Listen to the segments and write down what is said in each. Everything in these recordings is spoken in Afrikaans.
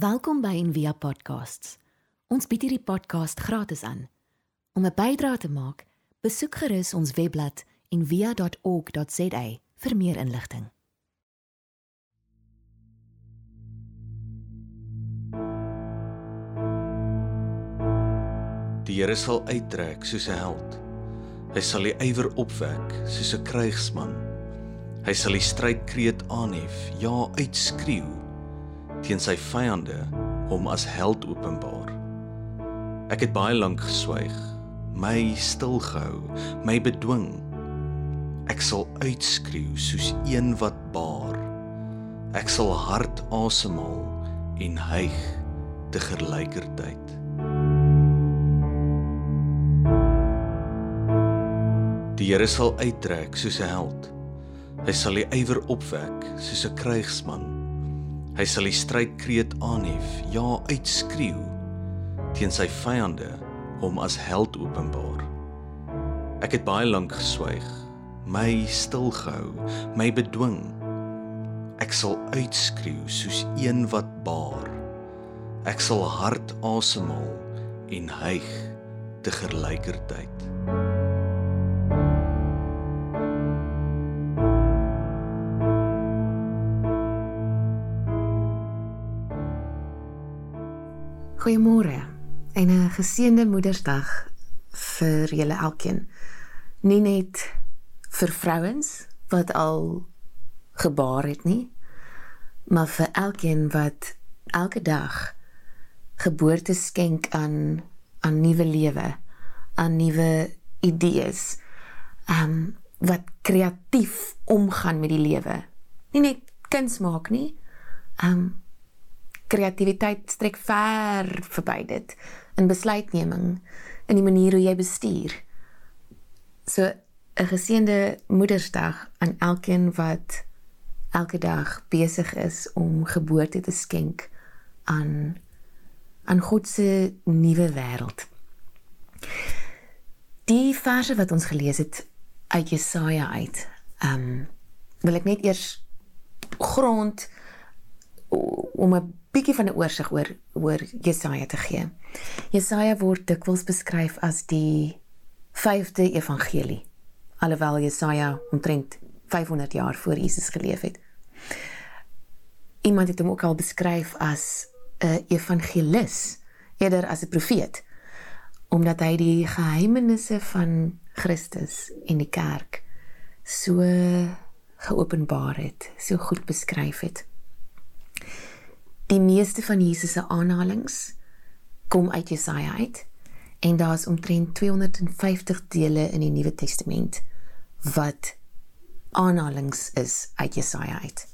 Welkom by Envia Podcasts. Ons bied hierdie podcast gratis aan. Om 'n bydrae te maak, besoek gerus ons webblad en via.org.za vir meer inligting. Die Here sal uittrek soos 'n held. Hy sal die ywer opwek soos 'n krygsman. Hy sal die strydkreet aanhef, ja, uitskreeu teen sy vyande hom as held openbaar. Ek het baie lank geswyg, my stil gehou, my bedwing. Ek sal uitskreeu soos een wat baar. Ek sal hard asemhaal en hyg te gelykertyd. Die Here sal uittrek soos 'n held. Hy sal die ywer opwek soos 'n krygsman. Hy sal die strydkreet aanhef, ja, uitskreeu teen sy vyande hom as held openbaar. Ek het baie lank geswyg, my stil gehou, my bedwing. Ek sal uitskreeu soos een wat baar. Ek sal hard asemhaal en hyg te gelykertyd. Goeiemôre en 'n geseënde Moedersdag vir julle elkeen. Nie net vir vrouens wat al gebaar het nie, maar vir elkeen wat elke dag geboorte skenk aan aan nuwe lewe, aan nuwe idees. Um wat kreatief omgaan met die lewe. Nie net kuns maak nie. Um kreatiwiteit strek ver verby dit in besluitneming in die manier hoe jy bestuur. So 'n geseënde Moedersdag aan elkeen wat elke dag besig is om geboorte te skenk aan aan God se nuwe wêreld. Die verse wat ons gelees het uit Jesaja uit. Ehm um, wil ek net eers grond om 'n bietjie van 'n oorsig oor oor Jesaja te gee. Jesaja word dikwels beskryf as die vyfde evangelie, alhoewel Jesaja omtrent 500 jaar voor Jesus geleef het. Iemand het hom ook al beskryf as 'n evangelis eerder as 'n profeet omdat hy die geheimenisse van Christus en die kerk so geopenbaar het, so goed beskryf het. Die meeste van Jesus se aanhalinge kom uit Jesaja uit en daar's omtrent 250 dele in die Nuwe Testament wat aanhalinge is uit Jesaja uit.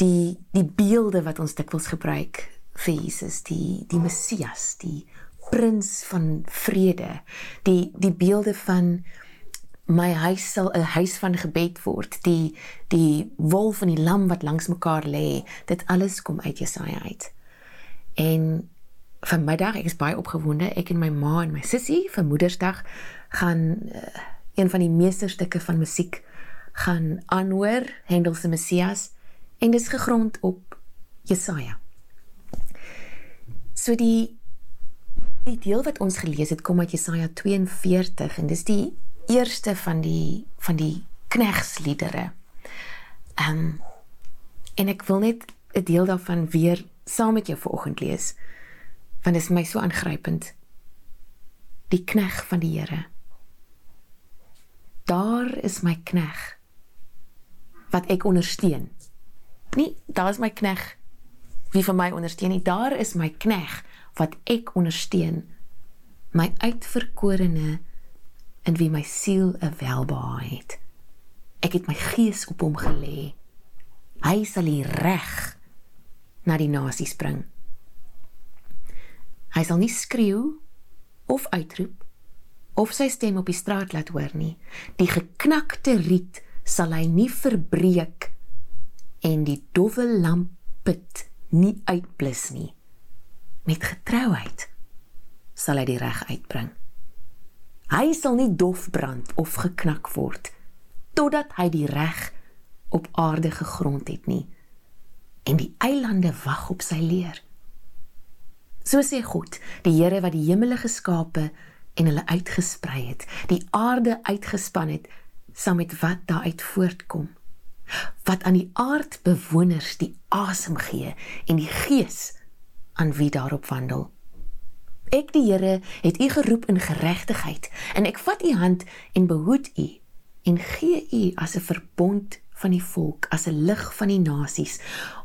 Die die beelde wat ons dikwels gebruik vir Jesus, die die Messias, die prins van vrede, die die beelde van my huis sal 'n huis van gebed word. Die die wolf en die lam wat langs mekaar lê, dit alles kom uit Jesaja uit. En vanmiddag, ek is baie opgewonde, ek en my ma en my sussie vir Moedersdag gaan uh, een van die meesterstukke van musiek gaan aanhoor, Handel se Messias, en dit is gegrond op Jesaja. So die die deel wat ons gelees het kom uit Jesaja 42 en dis die eerste van die van die knegsliedere. Ehm um, en ek wil net 'n deel daarvan weer saam met jou vanoggend lees want dit is my so aangrypend. Die knegg van die Here. Daar is my knegg wat ek ondersteun. Nie daar is my knegg wie vir my ondersteun nie. Daar is my knegg wat ek ondersteun. My uitverkorene in wie my siel 'n welbehae het. Ek het my gees op hom gelê. Hy sal die reg na die nasies bring. Hy sal nie skreeu of uitroep of sy stem op die straat laat hoor nie. Die geknakte riet sal hy nie verbreek en die dowwe lampet nie uitblus nie. Met getrouheid sal hy die reg uitbring. Hy sal nie dof brand of geknak word totdat hy die reg op aarde gegrond het nie. en die eilande wag op sy leer. So sê God, die Here wat die hemele geskape en hulle uitgesprei het, die aarde uitgespan het saam met wat daaruit voortkom. Wat aan die aardbewoners die asem gee en die gees aan wie daarop wandel. Ek die Here het u geroep in geregtigheid en ek vat u hand en behoed u en gee u as 'n verbond van die volk, as 'n lig van die nasies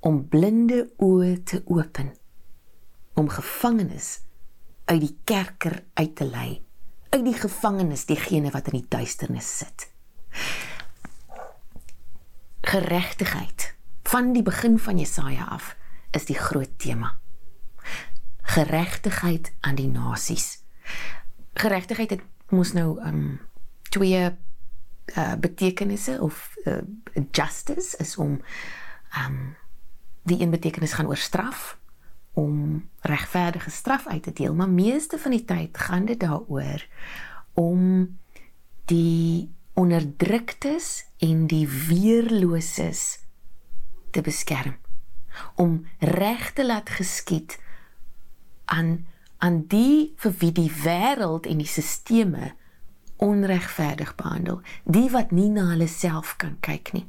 om blinde oë te open, om gevangenes uit die kerker uit te lei, uit die gevangenes diegene wat in die duisternis sit. Geregtigheid van die begin van Jesaja af is die groot tema. Geregtigheid aan die nasies. Geregtigheid het mos nou um twee uh, betekenisse of uh, justice is om um die een betekenis gaan oor straf om regverdige straf uit te deel, maar meeste van die tyd gaan dit daaroor om die onderdruktes en die weerloses te beskerm om reg te laat geskied aan aan die vir wie die wêreld en die sisteme onregverdig behandel, die wat nie na hulle self kan kyk nie.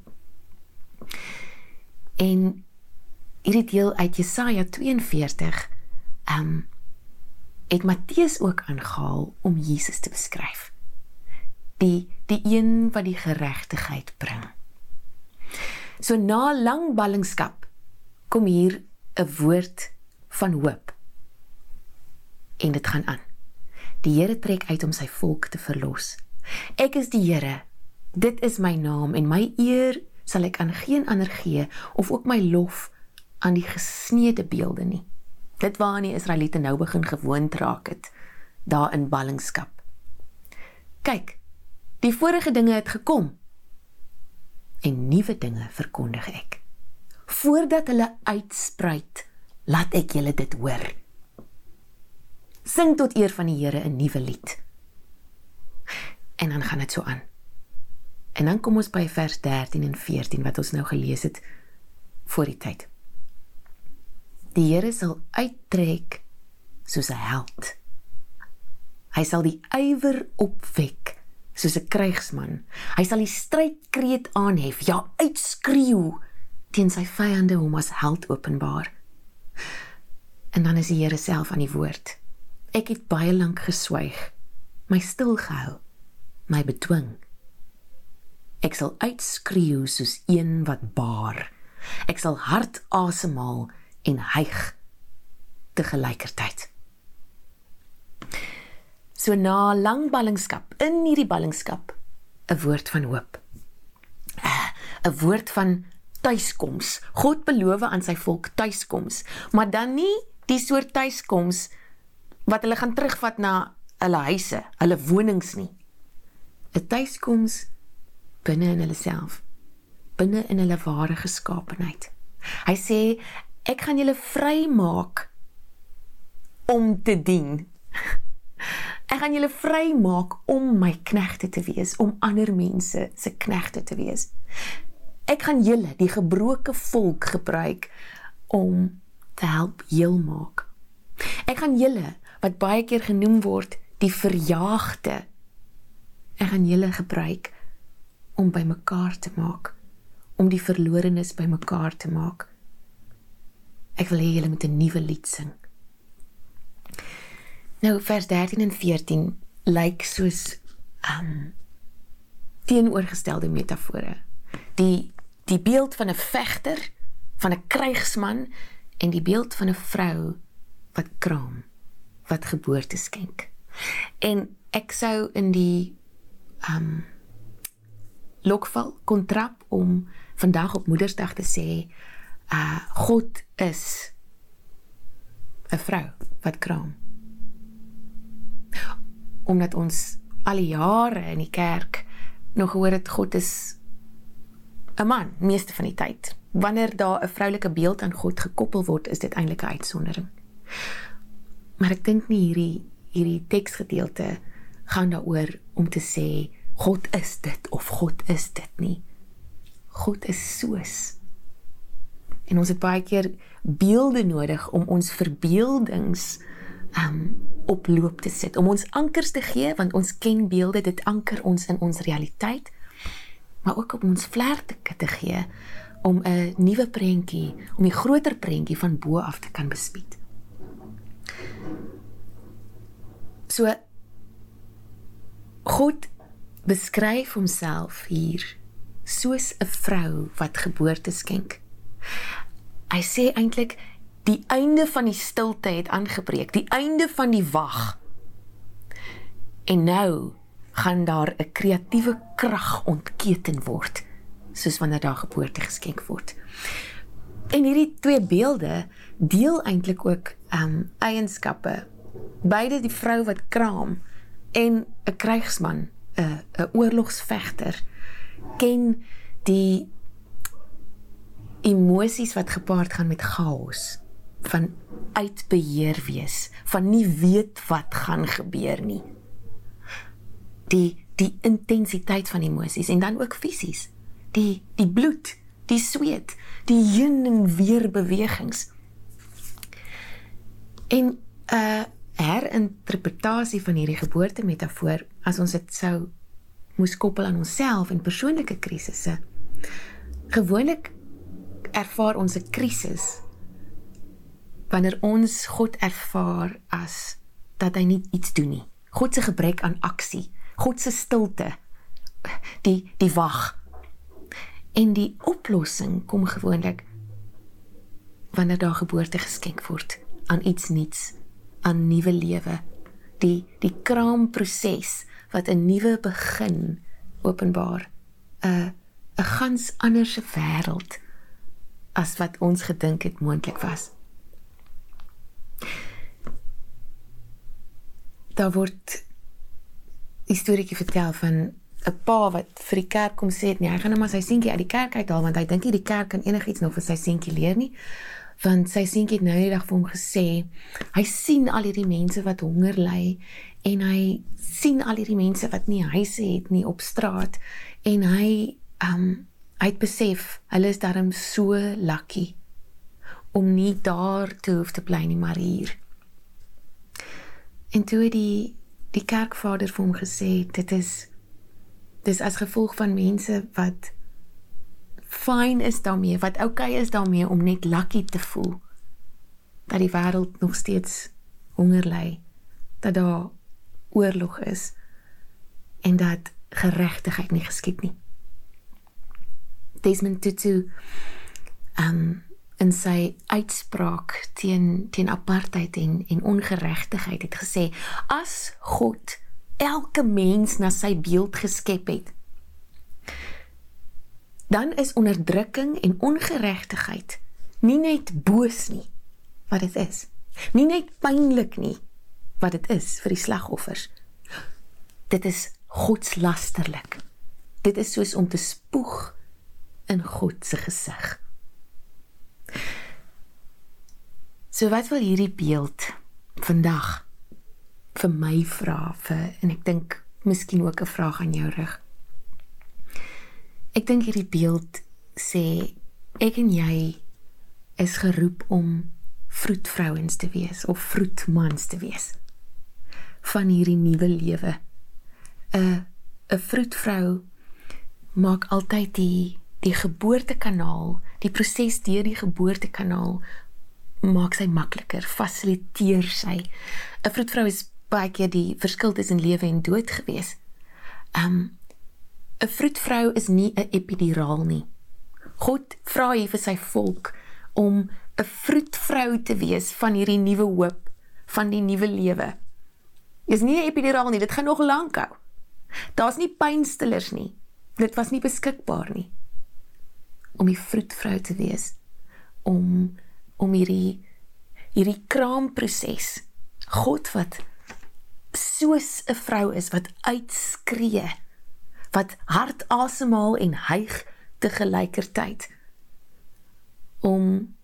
En hierdie deel uit Jesaja 42 ehm um, het Matteus ook aangehaal om Jesus te beskryf. Die die een wat die geregtigheid bring. So na lang ballingskap kom hier 'n woord van hoop. En dit gaan aan. Die Here trek uit om sy volk te verlos. Ek is die Here. Dit is my naam en my eer sal ek aan geen ander gee of ook my lof aan die gesneede beelde nie. Dit waaraan die Israeliete nou begin gewoond raak het daar in ballingskap. Kyk, die vorige dinge het gekom en nuwe dinge verkondig ek. Voordat hulle uitspruit, laat ek julle dit hoor. Sing tot eer van die Here 'n nuwe lied. En dan gaan dit so aan. En dan kom ons by vers 13 en 14 wat ons nou gelees het voor die tyd. Die Here sal uittrek soos 'n held. Hy sal die ywer opwek soos 'n krygsman. Hy sal die strydkreet aanhef, ja, uitskreeu teen sy vyande om as held openbaar. En dan is die Here self aan die woord. Ek het baie lank geswyg, my stil gehou, my bedwing. Ek sal uitskreeu soos een wat baar. Ek sal hard asemhaal en hyg te gelykertyd. So na lang ballingskap, in hierdie ballingskap, 'n woord van hoop. 'n woord van tuiskoms. God beloof aan sy volk tuiskoms, maar dan nie die soort tuiskoms wat hulle gaan terugvat na hulle huise, hulle wonings nie. 'n Tuiskoms binne in hulle self, binne in hulle ware geskaapenheid. Hy sê ek gaan julle vrymaak om te dien. Ek gaan julle vrymaak om my knegte te wees, om ander mense se knegte te wees. Ek gaan julle, die gebroke volk gebruik om te help heel maak. Ek gaan julle wat baie keer genoem word die verjaagde. Ek gaan julle gebruik om bymekaar te maak, om die verlorenes bymekaar te maak. Ek wil hê julle moet 'n nuwe lied sing. Nou vers 13 en 14 lyk soos um teenoorgestelde metafore. Die die beeld van 'n vegter, van 'n krygsman en die beeld van 'n vrou wat kraam, wat geboorte skenk. En ek sou in die um lokval kontrap om vandag op Moedersdag te sê uh God is 'n vrou wat kraam. Omdat ons al die jare in die kerk nog gehoor het God is 'n man meeste van die tyd. Wanneer daar 'n vroulike beeld aan God gekoppel word, is dit eintlik 'n uitsondering. Maar ek dink nie hierdie hierdie teksgedeelte gaan daaroor om te sê God is dit of God is dit nie. God is soos En ons het baie keer beelde nodig om ons verbeeldings um op loop te sit, om ons ankers te gee want ons ken beelde, dit anker ons in ons realiteit, maar ook om ons vlerke te gee om 'n nuwe prentjie, om die groter prentjie van bo af te kan bespied. So God beskryf homself hier soos 'n vrou wat geboorte skenk. Hy sê eintlik die einde van die stilte het aangebreek, die einde van die wag. En nou gaan daar 'n kreatiewe krag ontketen word, soos wanneer daar geboorte geskenk word. En hierdie twee beelde deel eintlik ook um eienskappe. Beide die vrou wat kraam en 'n krygsman, 'n 'n oorlogsvegter ken die emosies wat gepaard gaan met chaos van uitbeheer wees, van nie weet wat gaan gebeur nie. Die die intensiteit van emosies en dan ook fisies. Die die bloed, die sweet, die heen en weer bewegings. En 'n uh, herinterpretasie van hierdie geboorte metafoor as ons dit sou moes koppel aan onsself en persoonlike krisisse. Gewoonlik ervaar ons 'n krisis wanneer ons God ervaar as dat hy nie iets doen nie. God se gebrek aan aksie, God se stilte, die die wag. En die oplossing kom gewoonlik wanneer daar geboorte geskenk word aan iets nuuts, aan nuwe lewe. Die die kraamproses wat 'n nuwe begin openbaar. 'n 'n gans anderse wêreld as wat ons gedink het moontlik was. Daar word 'n storieetjie vertel van 'n pa wat vir die kerk kom sê nee, hy gaan nou maar sy seentjie uit die kerk uithaal want hy dink nie die kerk kan enigiets nog vir sy seentjie leer nie. Want sy seentjie het nou die dag vir hom gesê, hy sien al hierdie mense wat honger ly en hy sien al hierdie mense wat nie huise het nie op straat en hy um hy het besef hulle is darm so lucky om nie daar te hoef te bly nie maar hier. En toe die die kerkvader vir hom gesê dit is dis as gevolg van mense wat fyn is daarmee, wat oukei okay is daarmee om net lucky te voel dat die wêreld nog steeds honger ly, dat daar oorlog is en dat geregtigheid nie geskied nie. Desmond Tutu um in sy uitspraak teen teen apartheid en en ongeregtigheid het gesê as God elke mens na sy beeld geskep het. Dan is onderdrukking en ongeregtigheid nie net boos nie wat dit is nie net pynlik nie wat dit is vir die slagoffers. Dit is godslasterlik. Dit is soos om te spoeg in God se gesig. So wat wil hierdie beeld vandag vir my vra vir en ek dink miskien ook 'n vraag aan jou rig. Ek dink hierdie beeld sê ek en jy is geroep om vroedvrouens te wees of vroedmans te wees van hierdie nuwe lewe. 'n 'n vroedvrou maak altyd die die geboortekanaal, die proses deur die geboortekanaal maak sy makliker, fasiliteer sy. 'n Vroedvrou is baie keer die verskil tussen lewe en dood gewees. Um 'n vroedvrou is nie 'n epiduraal nie. God vra hier vir sy volk om 'n vroedvrou te wees van hierdie nuwe hoop, van die nuwe lewe. Dis nie 'n epiduraal nie, dit gaan nog lank hou. Daar's nie pynstillers nie. Dit was nie beskikbaar nie om die vroedvrou te wees om om hierdie hierdie kraamproses God wat soos 'n vrou is wat uitskree wat hard asemhaal en hyg te gelykertyd om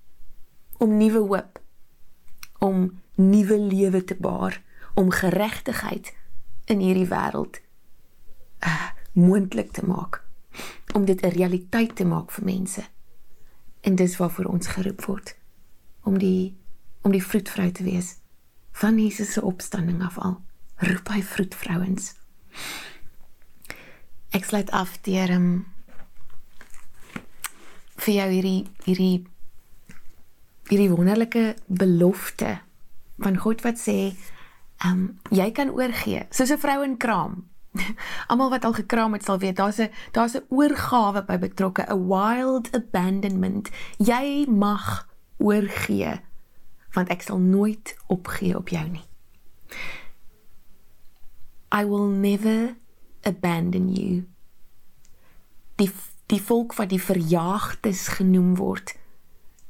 om nuwe hoop om nuwe lewe te baar om geregtigheid in hierdie wêreld uh, moontlik te maak om dit 'n realiteit te maak vir mense En dis waarvoor ons geroep word om die om die vroedvrou te wees van Jesus se opstanding af al. Roep hy vroedvrouens. Ek sluit af deur um, vir jou hierdie hierdie hierdie wonderlike belofte van God wat sê, ehm um, jy kan oorgee soos 'n vrou in kraam. Almal wat al gekraam het sal weet daar's 'n daar's 'n oorgawe by betrokke, 'n wild abandonment. Jy mag oorgee want ek sal nooit opgee op jou nie. I will never abandon you. Die die volk wat die verjaagdes genoem word,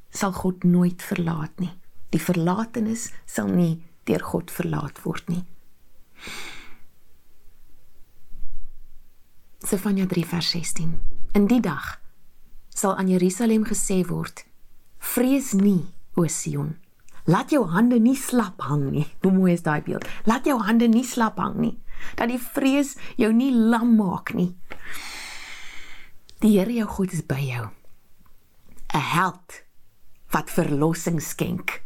sal God nooit verlaat nie. Die verlatenis sal nie deur God verlaat word nie. Sefanja 3 vers 16. In die dag sal aan Jerusalem gesê word: Vrees nie, o Sion. Laat jou hande nie slap hang nie. Hoe mooi is daai beeld? Laat jou hande nie slap hang nie. Dat die vrees jou nie lam maak nie. Die Here jou God is by jou. 'n Held wat verlossing skenk.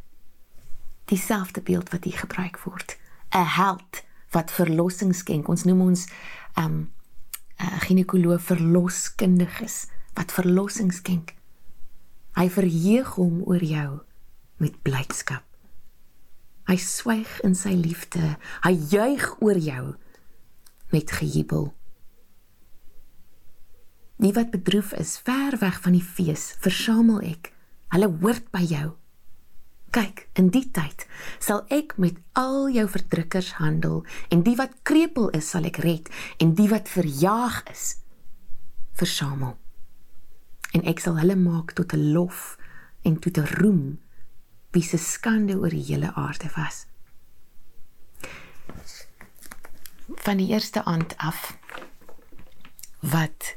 Dieselfde beeld wat hier gebruik word. 'n Held wat verlossing skenk. Ons noem ons um 'n uh, ginekoloog verloskundiges wat verlossing skenk. Hy verheug hom oor jou met blydskap. Hy swyg in sy liefde. Hy juig oor jou met gejubel. Die wat bedroef is, ver weg van die fees, versamel ek. Hulle hoort by jou. Kyk, in die tyd sal ek met al jou verdrukkers handel en die wat krepeel is sal ek red en die wat verjaag is versamel. En ek sal hulle maak tot 'n lof en tot 'n roem wie se skande oor die hele aarde was. Van die eerste aand af wat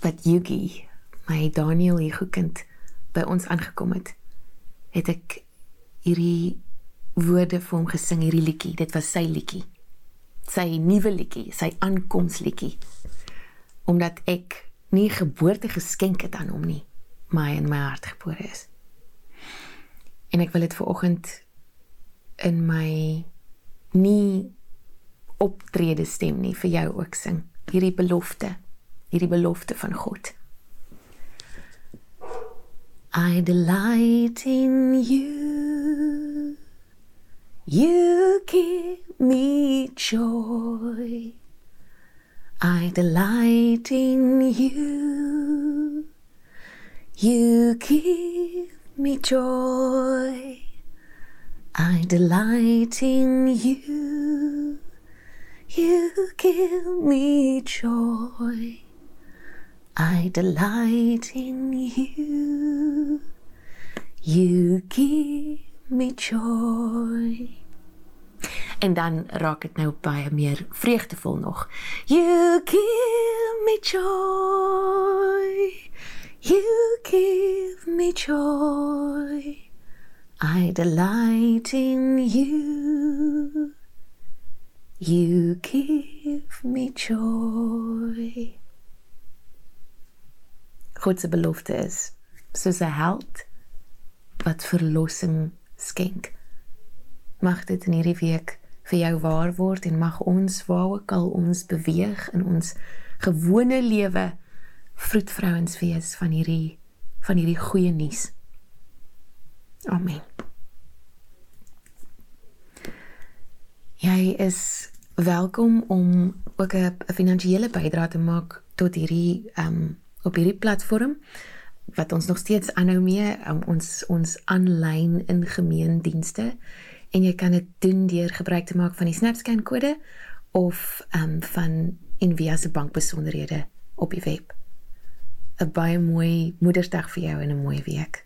wat Yugi, my Daniel Hugokind by ons aangekom het, het ek hierdie woorde vir hom gesing hierdie liedjie. Dit was sy liedjie. Sy nuwe liedjie, sy aankomsliedjie. Omdat ek nie geboorte geskenk het aan hom nie, maar hy in my hart gebore is. En ek wil dit ver oggend in my nie optrede stem nie vir jou ook sing. Hierdie belofte, hierdie belofte van God. I delight in you. You give me joy. I delight in you. You give me joy. I delight in you. You give me joy. I delight in you. You give me joy. En dan raak dit nou baie meer vreugdevol nog. You give me joy. You give me joy. I delight in you. You give me joy. God se belofte is soos 'n held wat verlossing skenk. Mag dit in hierdie week vir jou waar word en mag ons waar ook al ons beweeg in ons gewone lewe vroedvrouens wees van hierdie van hierdie goeie nuus. Amen. Jy is welkom om ook 'n finansiële bydrae te maak tot hierdie ehm um, op hierdie platform wat ons nog steeds aanhou mee um, ons ons aanlyn ingemeendienste en jy kan dit doen deur gebruik te maak van die SnapScan kode of ehm um, van Envia se bankbesonderhede op die web. 'n Baie mooi Moedersdag vir jou en 'n mooi week.